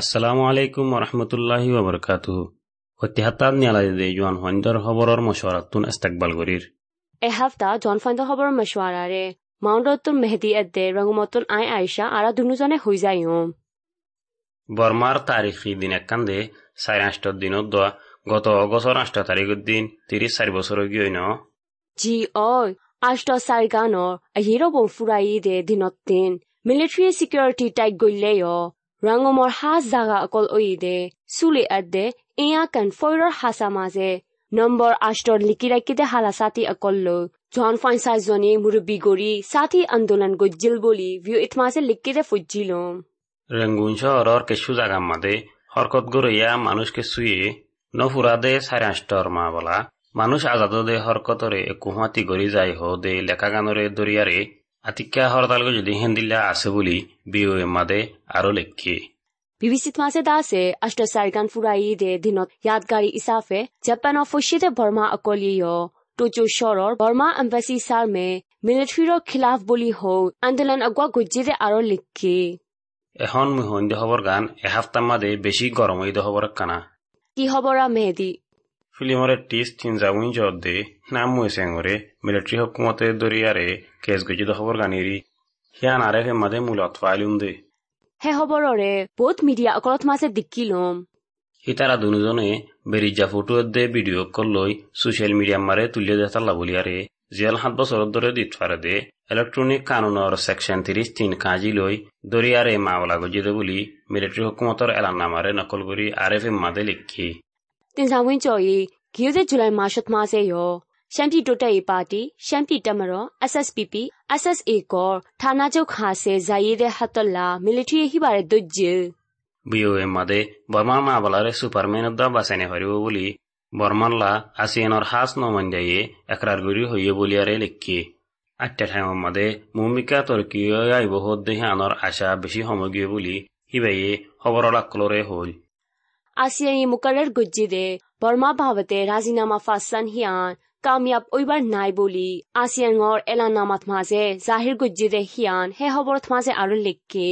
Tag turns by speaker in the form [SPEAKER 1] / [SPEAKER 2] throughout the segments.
[SPEAKER 1] assalamu alaikum warahmatullahi wabarakatuh হত্যাহাত্তাত নিয়ালাই দে জোৱান সন্ধ্যৰ খবৰৰ মছৱাৰাতুন ইস্তেকবাল কৰিৰ।
[SPEAKER 2] এহাফতা জনফাইন্দ খবৰৰ মছৱাৰাৰে মাউণ্ডতুন মেহেদি এদে ৰঙমতুন আই আইসা আৰা দুনুজনে হৈ যায়।
[SPEAKER 1] বৰ্মাৰ তাৰিখী দিন একান দে চাৰি আঠৰ দিনত দোৱা গত অগষ্টৰ আঠ তাৰিখৰ দিন ত্ৰিশ চাৰি বছৰ গিয়ে ন।
[SPEAKER 2] জি অই আষ্ট চাৰি গানৰ আহিৰ বং ফুৰাই দে দিনত দিন। মিলিটাৰী চিকিউৰিটি টাইক গলে ৰঙমৰ সাজ জাগা অকল ঐ দে চুলি এদে এয়া কান ফৈৰৰ হাসা আষ্টৰ লিকি ৰাখিতে হালা ছাতি অকল জন ফাইন চাইজনী মুৰব্বী গৰি ছাতি আন্দোলন গজ্জিল বুলি ভিউ ইতমাছে লিখিতে ফুজিল
[SPEAKER 1] রেঙ্গুন শহরের কেসু জাগার মাদে হরকত গড়ইয়া মানুষকে শুয়ে নফুরা দে সাড়ে আষ্টর মা বলা মানুষ আজাদ দে হরকতরে কুহাতি গড়ি যাই হো দে লেখা গানরে দরিয়ারে আতিকা হৰতালকে যদি হেন দিলা আছে বুলি বিঅ' এম্মাদে আৰু লেখে।
[SPEAKER 2] বিভিচিত মাজে দাসে অষ্ট চাৰিকান ফুৰাইদে দিনত য়াদগাৰী ইছাফে জাপানৰ ফৰ্চিদে বৰ্মা অকলীয়। টোচু চৰৰ বৰ্মা এম্বেচি চাৰ্মে মিলিটেৰীৰ খিলাফ বুলি হৌ আন্দোলন আগুৱা গুজিৰে আৰু লিখি।
[SPEAKER 1] এখন মিহন্দ হবৰ গান এসপ্তাহ মাদে বেছি গৰম হৈ দহবৰ কানা।
[SPEAKER 2] কি হবৰা মেহেদী
[SPEAKER 1] মিলিটারি হকুমতে দরিয়ারে কেস গজিত খবর গানিরি হিয়ান আরে মাদে মূলত ফাইলুম দে
[SPEAKER 2] হে খবৰৰে বহুত মিডিয়া অকলত মাছে দেখি লম
[SPEAKER 1] হিতারা দুজনে বেরিজা ফটো দে ভিডিও কল লই সোশ্যাল মিডিয়া মারে তুলিয়ে দেতাল্লা বলিয়ারে জিয়াল সাত বছর ধরে দিত ফারে দে ইলেকট্রনিক কানুনৰ সেকশন ত্ৰিশ তিন কাজি লৈ দৰিয়াৰে মামলা গজিদে বুলি মিলিটাৰী হুকুমতৰ এলানামাৰে নকল কৰি আৰ এফ এম মাদে লিখি
[SPEAKER 2] တင်ဆောင်ဝင်းကျော်ရီဂီယိုတဲ့ဇူလိုင်မာရှတ်မာစေယောရှမ်းပြည်တိုတက်ရေးပါတီရှမ်းပြည်တက်မတော် SSPP SSA ကောဌာနချုပ်ခါစေဇာယီတဲ့ဟတ်တလာမီလီထရီဟိပါတဲ့ဒုဂျီ
[SPEAKER 1] বিওএ মাদে বর্মা মামলারে সুপারম্যান দা বাসাইনে হরিব বুলি বর্মানলা আসিয়ানর হাস নমন্দাইয়ে একরার গরি হইয়ে বলিয়ারে লিখি আটটা ঠাইম মাদে মুমিকা তর্কীয় আইব হদ্দে আনর আশা বেশি সমগীয় বুলি হিবাইয়ে খবৰৰ আক্লৰে হল
[SPEAKER 2] আসিয়াই মুকারের গজ্জিদে বর্মা ভাবতে রাজিনামা ফাসান হিয়ান কামিয়াব ওইবার নাই বলি ngor এলানামাত মাঝে জাহির গজ্জিদে হিয়ান হে খবরত মাঝে আরও লিখকে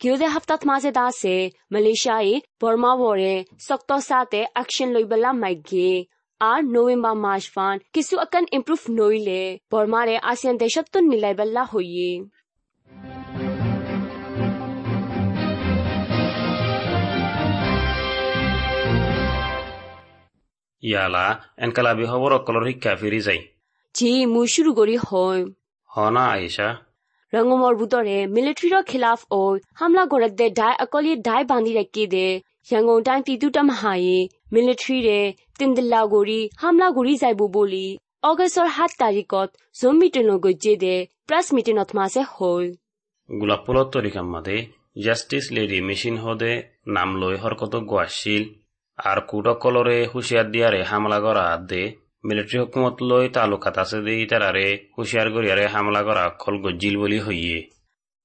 [SPEAKER 2] কিউদে হাফতাত মাঝে দাসে মালয়েশিয়ায় বর্মা বরে শক্ত সাথে অ্যাকশন লইবলা মাইগে আর নভেম্বর মাস ফান কিছু আকান ইমপ্রুভ নইলে বর্মারে আসিয়ান দেশত তো নিলাইবল্লা হইয়ে
[SPEAKER 1] ইয়ালা এনকালাবি খবৰ অকলৰ শিক্ষা ফিৰি যায়
[SPEAKER 2] জি মুই শুরু করি হয়
[SPEAKER 1] হনা আইসা
[SPEAKER 2] রঙমর বুতরে মিলিটারির খিলাফ ও হামলা করে দে ডাই অকলি ডাই বান্ধি রাখি দে ইয়াঙ্গং টাইম তিতুটা মাহায়ে মিলিটারি রে তিনদিল্লা গড়ি হামলা গড়ি যাইব বলি অগষ্টৰ সাত তাৰিখত জুম মিটিং গজ্জে দে প্ৰেছ মিটিঙত মাছে হ'ল
[SPEAKER 1] গোলাপপুলত তৰিকাম মাদে জাষ্টিছ লেডি মেচিন হদে নাম লৈ হৰকত গোৱাছিল আর কুটকলরে হুশিয়ার দিয়ারে হামলা করা দে মিলিটারি হুকুমত লৈ তালুকাত আছে দে ইতারারে হুশিয়ার করিয়ারে হামলা করা অকল গজ্জিল বলি হইয়ে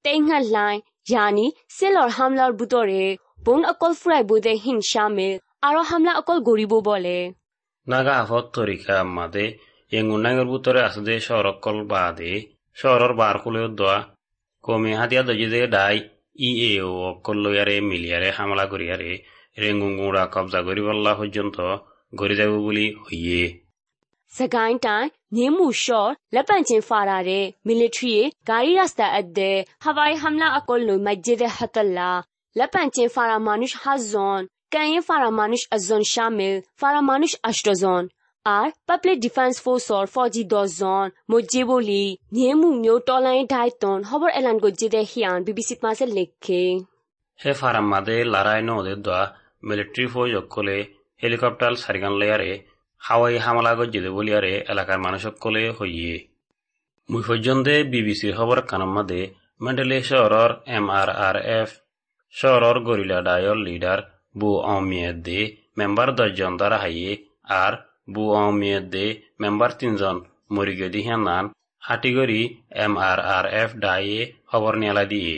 [SPEAKER 2] টেঙাল লাই ইয়ানি চেলৰ হামলাৰ বুটৰে বোন অকল ফুৰাই বুদে হিংসা মিল আৰু হামলা অকল গৰিব বলে
[SPEAKER 1] নাগা আফত তরিকা মাদে এঙ্গুনাঙ্গের ভিতরে আছে দে শহরকল বাদে শহরের বার খুলে দোয়া কমে হাতিয়া দজি দে ডাই ই এ ও অকল লইয়ারে মিলিয়ারে হামলা করিয়ারে রেঙ্গুঙ্গুড়া কবজা করিবল্লা পর্যন্ত গড়ি যাব বুলি হইয়ে
[SPEAKER 2] စကိုင်းတိုင်းညင်းမှုရှော့လက်ပန့်ချင်းဖာရာတဲ့မီလီထရီဂါရီရစတာအတဲ့ဟဝိုင်ဟမ်လာအကောလိုမဂျစ်တဲ့ဟတလာလက်ပန့်ချင်းဖာရာမာနုရှ်ဟာဇွန်ကန်ရင်ဖာရာမာနုရှ်အဇွန်ရှာမီလ်ဖာရာမာနုရှ်အရှတဇွန် আর পাবলিক ডিফেন্স ফোর্সর ফৌজি দশজন মজ্জিবলি নিয়েমু মিও টলাইন ডাইটন হবর এলান গজ্জিদে হিয়ান বিবিসিত মাসে লেখে
[SPEAKER 1] হে ফারাম মাদে লারাই নদে দোয়া, মিলিটারি ফৌজ অকলে হেলিকপ্টার সারিগান লেয়ারে হাওয়াই হামলা গজ্জিদে বলিয়ারে এলাকার মানুষ অকলে হইয়ে। মুই পর্যন্তে বিবিসির খবর কানাম মাদে মেন্ডেলে শহরর এম আর আর এফ শহরর গরিলা ডায়র লিডার বু অমিয়ত দে মেম্বার দশজন দ্বারা হাইয়ে, আর বু অমিয়ত দে মেম্বার তিনজন মরিগদি হেনান হাটিগরি এম আর আর এফ ডায়ে খবর নিয়ালা দিয়ে।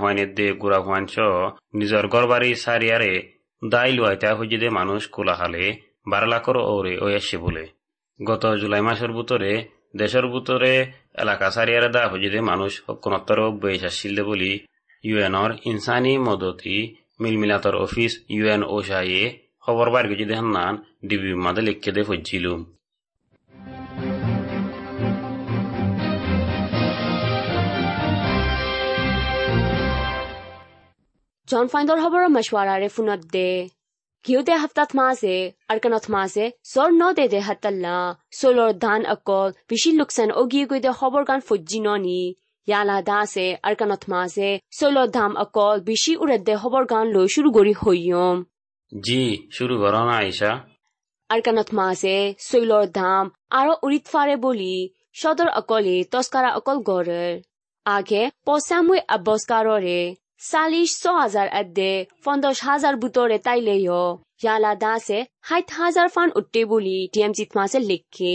[SPEAKER 1] হয়নে দে গুড়া হুয়াঞ্চ নিজর গরবারি সারিয়ারে দাই লুয়াইতা হইজিদে মানুষ কোলাহালে বারো লাখর ওরে ওয়াসে বলে। গত জুলাই মাসের ভিতরে দেশের ভিতরে এলাকা সারিয়ারে দা হইজিদে মানুষ হকুনত্তর আসিলে বলি, ইউএনর ইনসানি মদতি মিলমিলাতর অফিস ইউএন ওশাইয়ে খবর বাইর গেছি নান ডিবি মাদে লিখে দে
[SPEAKER 2] জন ফাইণ্ডৰ হবৰ মছৱাৰাৰে ফোনত দে কিয় দে হাফতাত মা আছে আৰু কানত মা আছে চৰ ন দে দে হাতাল্লা চলৰ ধান অকল বেছি লোকচান অগিয়ে গৈ দে খবৰ কাণ ফুজি ননি ইয়ালা দা আছে আৰু কানত মা আছে চলৰ ধাম অকল বেছি উৰত দে খবৰ কাণ লৈ চুৰু কৰি হৈম
[SPEAKER 1] জি চুৰু কৰ না আইচা
[SPEAKER 2] আৰু কানত মা আছে চৈলৰ ধাম আৰু উৰিত ফাৰে বুলি সদৰ অকলে তস্কাৰা অকল গড়ৰ আগে পচামুই অবস্কাৰৰে সালিশ ছ হাজার আদে পঞ্চাশ হাজার বুতরে তাইলেও ইয়ালা দাসে হাইট হাজার ফান উঠতে বলি টিএমজিত মাঝে লিখে।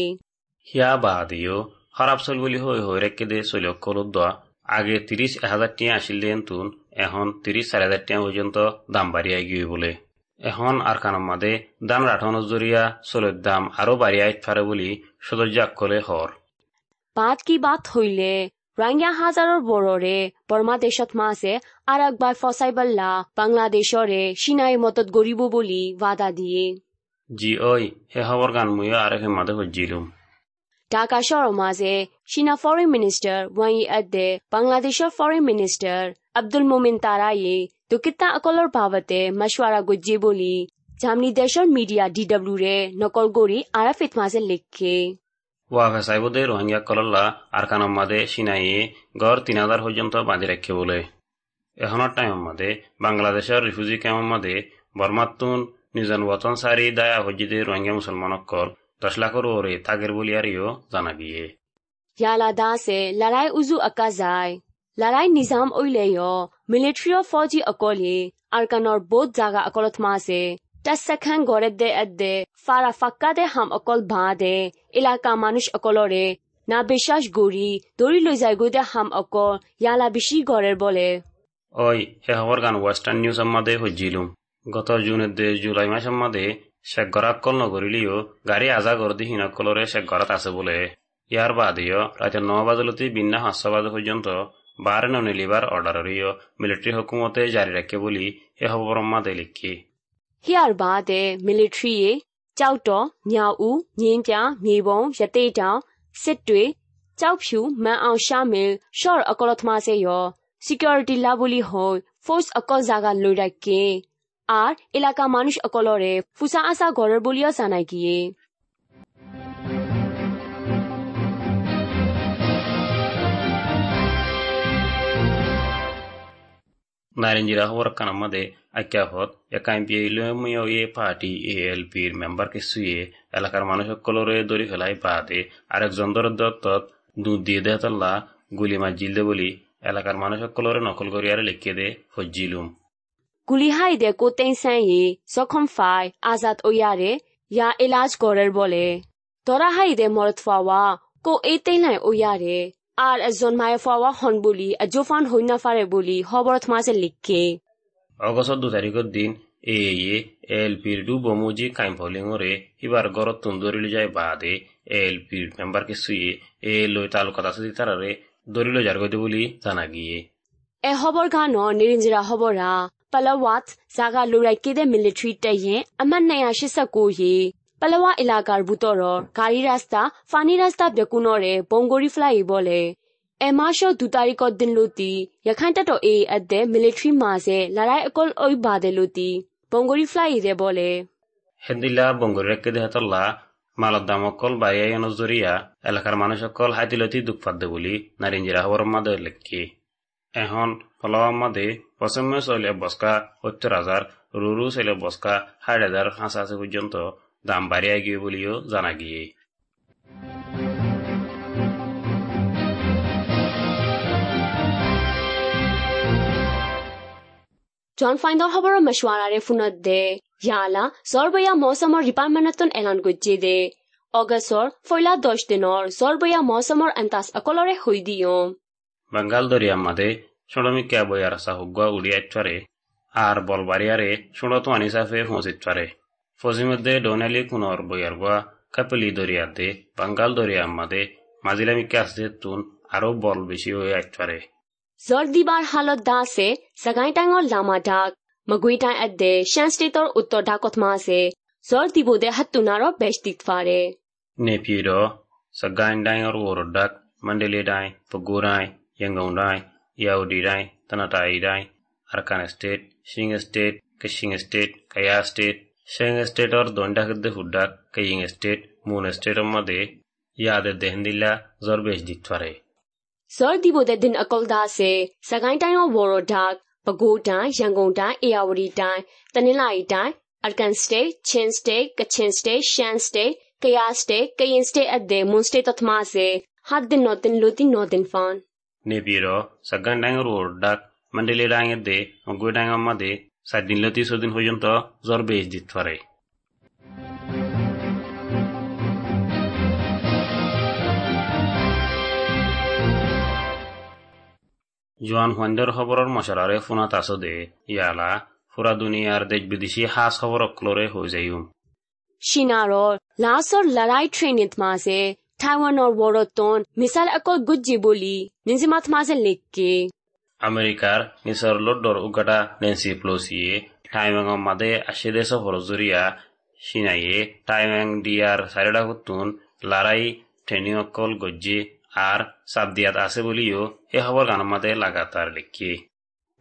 [SPEAKER 1] হিয়া বা দিও খারাপ চল বলি হই হই রেখে দে চলি অকল দোয়া আগে তিরিশ হাজার টিয়া আসিল তুন এখন তিরিশ চার হাজার টিয়া পর্যন্ত দাম বাড়িয়াই গিয়ে বলে। এখন আর কানম মাদে দান রাঠন জরিয়া চলের দাম আরও বাড়িয়াই ফারে বলি সদর্যা কলে হর
[SPEAKER 2] বাত কি বাত হইলে রাঙ্গিয়া হাজাৰৰ বড়ৰে বৰ্মা দেশত মাছে আর একবাৰ ফচাইবাল্লা বাংলাদেশৰে সিনাই মতত গৰিব বুলি বাধা দিয়ে
[SPEAKER 1] জি ওই হে খবর গান মুইও আর হে মাদে
[SPEAKER 2] ঢাকা শহৰৰ মাজে চীনা ফৰেন মিনিষ্টাৰ ৱাই আদে বাংলাদেশৰ ফৰেন মিনিষ্টাৰ আব্দুল মোমিন তাৰায়ে দুকিতা অকলৰ ভাবতে মশৱাৰা গুজি বলি জামনি দেশৰ মিডিয়া ডি ডাব্লিউৰে নকল কৰি আৰাফিত মাজে লিখে
[SPEAKER 1] ওয়া ফেসাইবদে রোহিঙ্গা কলল্লা আর কানম মাদে সিনাইয়ে গড় তিন হাজার পর্যন্ত বাঁধি রাখে বলে। এখনের টাইম মাদে বাংলাদেশের রিফিউজি ক্যাম্প মাদে বর্মাতুন নিজন বতন সারি দায়া হজ্জিদে রোহিঙ্গা মুসলমান কল দশ লাখর ওরে তাগের বলি আরিও জানা গিয়ে।
[SPEAKER 2] ইয়ালা দাসে লড়াই উজু আকা যায়। লড়াই নিজাম ওইলেয় মিলিটারি ফৌজি অকলে, আরকানর বোধ জাগা অকলত মাসে। টাসাখান গড়ে দে এদে, ফারা ফাক্কা দে হাম অকল ভা দে এলাকা মানুষ অকলরে না বিশ্বাস গড়ি দড়ি লৈ যায় গৈ হাম অকল ইয়ালা বেশি গড়ের বলে
[SPEAKER 1] ওই হে গান ওয়েস্টার্ন নিউজ মাদে হজ্জিলুম গত জুনের দে জুলাই মাস মাদে শেখ গরাত কল নগরিলিও গাড়ি আজা গরদি হিনকলরে শেখ গরাত আছে বলে ইয়ার বাদেও রাতে ন বাজলতি বিন্না হাস্য বাজে পর্যন্ত বারে ননিলিবার অর্ডাররিও মিলিটারি হুকুমতে জারি রাখে বলি হে খবর মাদে লিখি
[SPEAKER 2] হিয়ার বাদে মিলিটারিয়ে ကြောက်တော်ညောင်ဦးငင်းပြမြေပုံရတိတောင်စစ်တွေကြောက်ဖြူမန်အောင်ရှာမင်ရှော့အကောလသမားစေရော security labuli hoy force akol zaga loirai ke আর এলাকা মানুষ অকলরে ফুসা আসা ঘরের বলিয়া জানাই গিয়ে
[SPEAKER 1] নারেঞ্জিরা খবর কানামাদে আক্যাফত একাইম্পি ইলমিও এ পার্টি এএলপির মেম্বারকে শুয়ে এলাকার মানুষ সকলরে দড়ি ফেলাই বাদে আরেকজন দরের দত্তত দুধ দিয়ে দেহতল্লা গুলি মাজিল দে বলি এলাকার মানুষ সকলরে নকল করিয়ারে লিখিয়ে দে হজ্জিলুম
[SPEAKER 2] গুলি হাই দে কো তেইসাই য়ে যখন ফাই আজাদ ওয়ারে ইয়া ইলাজ করার বলে তোরা হাই দে মরত ফাওয়া কো এই তেইলাই ওয়ারে আর একজন মায়ে ফাওয়া হন বলি আজোফান হইনা ফারে বলি খবরত মাঝে লিখে
[SPEAKER 1] অগস্ট দু তারিখের দিন এ এ এল পির ডু বমুজি কাইম ফলিংরে হিবার গরত যায় বাদে এল পির মেম্বারকে শুয়ে এ লই তালুকাত আছে তারারে দরিল যার গদে বলি জানা গিয়ে।
[SPEAKER 2] এ খবর গানো নিরিঞ্জিরা খবরা পালাওয়াত জাগা লুরাই কেদে মিলিটারি তাইয়ে আমান নাইয়া শিসাকো য়ে পালাওয়া এলাকার বুতর, গাড়ি রাস্তা, ফানি রাস্তা বেকুনরে বঙ্গরি ফ্লাই বলে। এ মাসো দু তারিখর দিন লতি ইয়াখানটা তো এই আদে মিলিটারি মাসে লড়াই অকল ওই বাদে লতি বঙ্গরি ফ্লাই দে বলে
[SPEAKER 1] হেদিলা বঙ্গরি রেখে দেহতল্লা মালত দাম অকল বাইয়াই নজরিয়া এলাকার মানুষ অকল হাইতিলতি দুঃখ পাদ্দে বলি নারিঞ্জিরা খবর মাদে লেখি এখন ফলাওয়া মাদে পশ্চিম চলে বসকা সত্তর হাজার রুরু চলে বসকা ষাট হাজার হাঁস আছে পর্যন্ত দাম বাড়িয়া গিয়ে বলিও জানা গিয়ে
[SPEAKER 2] জন ফাইন্দর খবর মশওয়ারারে ফুনত দে Yala Zorbaya Mosamor Departmenton Elan Gujide Augustor Foila দশ দিনৰ জৰবয়া মৌচমৰ আন্তাজ অকলৰে হৈ দিয়ম
[SPEAKER 1] বাঙ্গাল দরিয়ার মাঝে সুড়মিকা বইয়ার সাহুগুয়া উড়িয়াইটরে আর বলবারিয়ারে সুড়তো আনিসাফে ফসিটরে ফসিমধ্যে ডোনালি কুনর বইয়ার গুয়া কাপলি দরিয়াতে বাঙ্গাল দরিয়ার মাঝে মাজিলামিকা আসতে তুন আরও বল বেশি হয়ে
[SPEAKER 2] zordibar halot da se sagai tang or lama dak magui tang at de shan state or uttor dak otma se zordibo de hattuna ro bestik fare
[SPEAKER 1] ne pi do sagai tang or wor dak mandele dai pagurai yangon dai yaudi dai tanatai dai arkana state shinga state kishing state kaya state shinga state or dondakde huddak kaying state moon state ಮಧ್ಯೆ ಯಾವ್ದದ್ದೇ ಹಿಂದಿಲ್ಲ ಜೋರ್ ಬೇಸ್ದಿಕ್ತಾರೆ
[SPEAKER 2] ဇော်ဒီဘိုတဲ့ဒင်အကောလ်ဒါစေစကိုင်းတိုင်းရောဝော်ရဒါပဲခူးတိုင်းရန်ကုန်တိုင်းအေရဝတီတိုင်းတနင်္လာရီတိုင်းအာကန်စတေးချင်းစတေးကချင်စတေးရှမ်းစတေးကယားစတေးကရင်စတေးအဒေမွန်စတေးတသမာစေဟာဒင်နော်တင်လူတင်နော်တင်ဖန်
[SPEAKER 1] နေပြည်တော်စကန်တိုင်းရောဒါမန္တလေးတိုင်းအဒေငွေတိုင်းအမဒေစတင်လူတီဆိုဒင်ဟိုယံတော့ဇော်ဘေးဂျစ်ထွားရဲ জোৱান সন্ধ্যৰ খবৰৰ মছলাৰে ফোনত আছো দে ইয়ালা ফুৰা দুনিয়াৰ দেশ বিদেশি সাজ খবৰ অকলৰে হৈ যায়ো
[SPEAKER 2] Shinaror, Lasor Larai Trainit Maze, Taiwan or Woroton, Misal Akol Guji Boli, Ninzimat Maze Likke.
[SPEAKER 1] আমেৰিকাৰ নিচৰ লড্ডৰ উগাটা নেন্সি প্লচিয়ে টাইমেঙৰ মাদে আশী দেশ ফৰজুৰীয়া চিনাইয়ে টাইমেং দিয়াৰ চাৰিটা কুতুন লাৰাই ট্ৰেইনিং অকল গজ্জি আর সাবদিয়াত আছে বলিও এ খবর গানমাতে লাগাতার লিখি।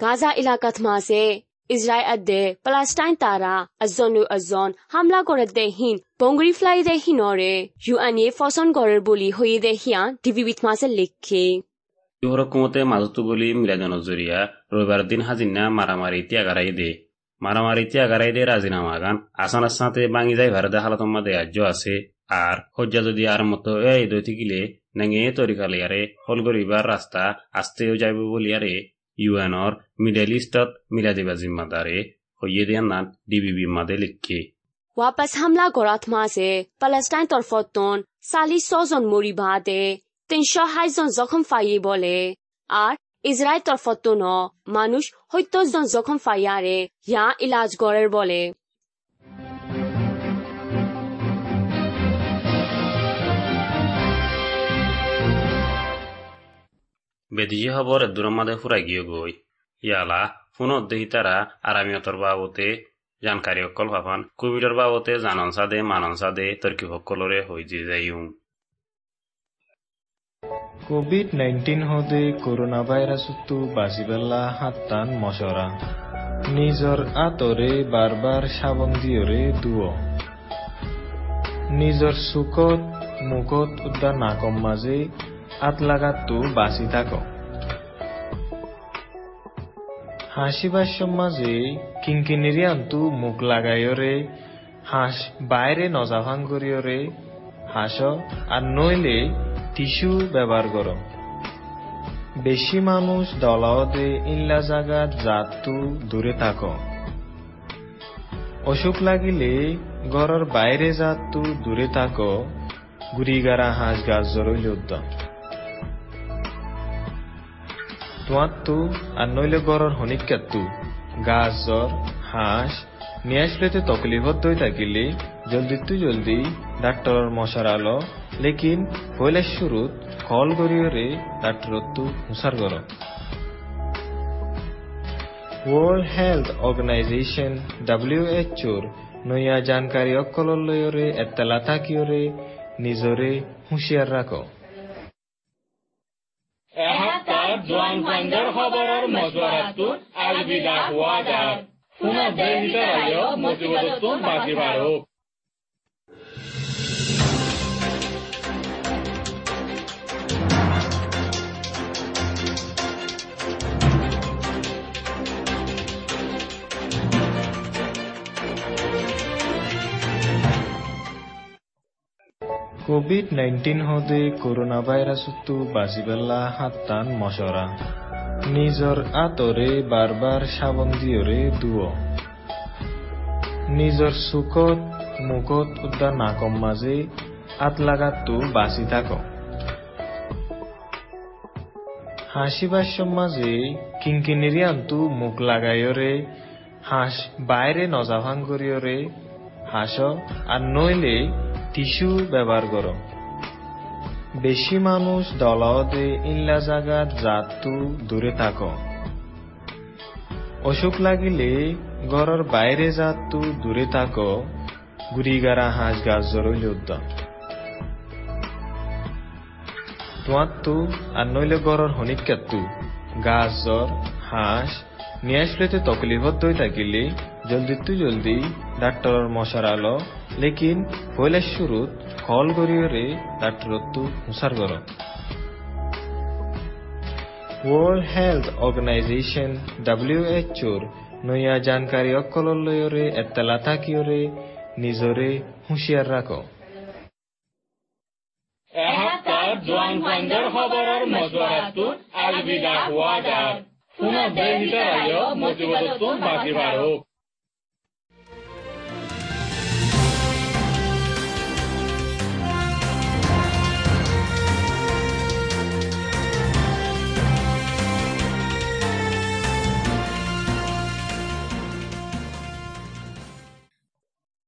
[SPEAKER 2] গাজা এলাকাত মাসে ইসরায়েল আদে প্লাস্টাইন তারা আজন আজন হামলা করে দে হিন বঙ্গরি ফ্লাই দে হিনরে ইউএন এ ফসন করে বলি হই দে হিয়া ডিবিবিত মাসে লিখি।
[SPEAKER 1] ইউরকমতে মাজতু বলি মিলাদন জুরিয়া রবিবার দিন হাজিনা মারামারি ত্যাগারাই দে। মারামারি ত্যাগারাই দে রাজিনামা গান। আসান আসানতে বাঙি যাই ভারতে হালাতম্মা দে রাজ্য আছে। আর হজ্জা যদি আর মতো এই দই থাকিলে নেঙে তরিকালিয়ারে হল গরিবার রাস্তা আস্তেও যাইব বলিয়ারে ইউএনর মিডল ইস্টত মিলাদিবা জিম্মাদারে হইয়ে দিয়ান নান ডিবিবি মাদে লিখে
[SPEAKER 2] Wapas Hamla Gorat Maze, Palestine Torfoton, Sali Sozon Mori Bade, Tinsha Haizon Zokham Faye Bole, আর ইসরায়েল তরফত্তন মানুষ হত্যজন জখম ফাইয়ারে ইয়া ইলাজ গড়ের বলে।
[SPEAKER 1] বেদিজি খবর দূরের মাঝে ফুরাই গিয়ে গই। ইয়ালা ফোনত দেহি তারা আরামিয়তর বাবতে জানকারী অকল ভাবান। কোভিডর বাবতে জানন সাদে, মানন সাদে, তর্কি সকলরে হই যে যাইম
[SPEAKER 3] কোভিড নাইন্টিন হদে করোনা ভাইরাসতো বাঁচিবেলা হাত্তান মশরা। নিজৰ আঁতৰে বাৰ সাবন দিয়ৰে দুৱ নিজৰ চুকত মুখত উদ্যা নাকম মাজে আত লাগাতো বাঁচি থাক। হাসিবার মাঝে কিঙ্কিনিরি আন্তু মুখ লাগাইয়রে হাঁস বাইরে নজাভাং করিয়রে হাস আর নইলে টিস্যু ব্যবহার কর বেশি মানুষ দলাওতে ইল্লা জাগাত জাতু দূরে থাক। অসুখ লাগিলে ঘরের বাইরে জাতু দূরে থাক। গুড়িগারা হাঁস গাছ জরইলে উদ্যম তোমারতো, আর নইলে গড়র হনিকাত্তু। গাছ জ্বর হাঁস, নিয়ে আসলেতে তকলিফত দই থাকিলে। জলদি তু জলদি, ডাক্তরর মশার আলো। লেকিন পয়লা শুরুত কল গরিয়রে ডাক্তরত তু হুসার গর। ওয়ার্ল্ড হেলথ অর্গানাইজেশন ডাব্লিউএচওর নয়া জানকারী অকলর লয়রে এত্তালা থাকিয়রে, নিজরে হুঁশিয়ার রাখো।
[SPEAKER 4] এসপ্তাহ জোৱান ফাইণ্ডৰ খবৰৰ মজুৱাৰাটোত আলবিদা হোৱা যায় পুনৰ দেশ ভিতৰালেও মজিবতটো বাজি
[SPEAKER 3] কোভিড নাইন্টিন হদে করোনা ভাইরাসতো বাঁচিবেলা হাত্তান মশরা। নিজৰ আঁতৰে বাৰ বাৰ সাবন দিয়ৰে দুৱ নিজৰ চুকত মুখত উদ্ধাৰ নাকম মাজে আত লাগাতো বাচি থাক। হাসিবার মাঝে কিঙ্কিনিরি আন্তু মুখ লাগাইরে হাঁস বাইরে নজাভাং করিয়রে হাঁস আর নইলে টিস্যু ব্যবহার কর। বেশি মানুষ দলাওতে ইল্লা জাগাত জাতু দূরে থাক। অসুখ লাগিলে ঘরের বাইরে জাতু দূরে থাক। গুড়িগারা হাঁস গাছ জরইলে উদ্যম তোয়াত্তু আর নইলে গড়র হনিকাত্তু গাছ জ্বর, হাঁস নিয়ে আসলেতে তকলিফত দই থাকিলে জলদি তু জলদি, ডাক্তরর মশার আলো। লেকিন শুরুত কল করিয়রে ডাক্তরত্তু হুসার কর। ওয়ার্ল্ড হেলথ অর্গানাইজেশন ডাব্লিউএচওর নয়া জানকাৰী অকললৈৰে এত্তেলা থাকিয়ৰে নিজৰে হুঁচিয়াৰ ৰাখ
[SPEAKER 4] ভিতৰত মজিবতটো বাকী বাঢ়ক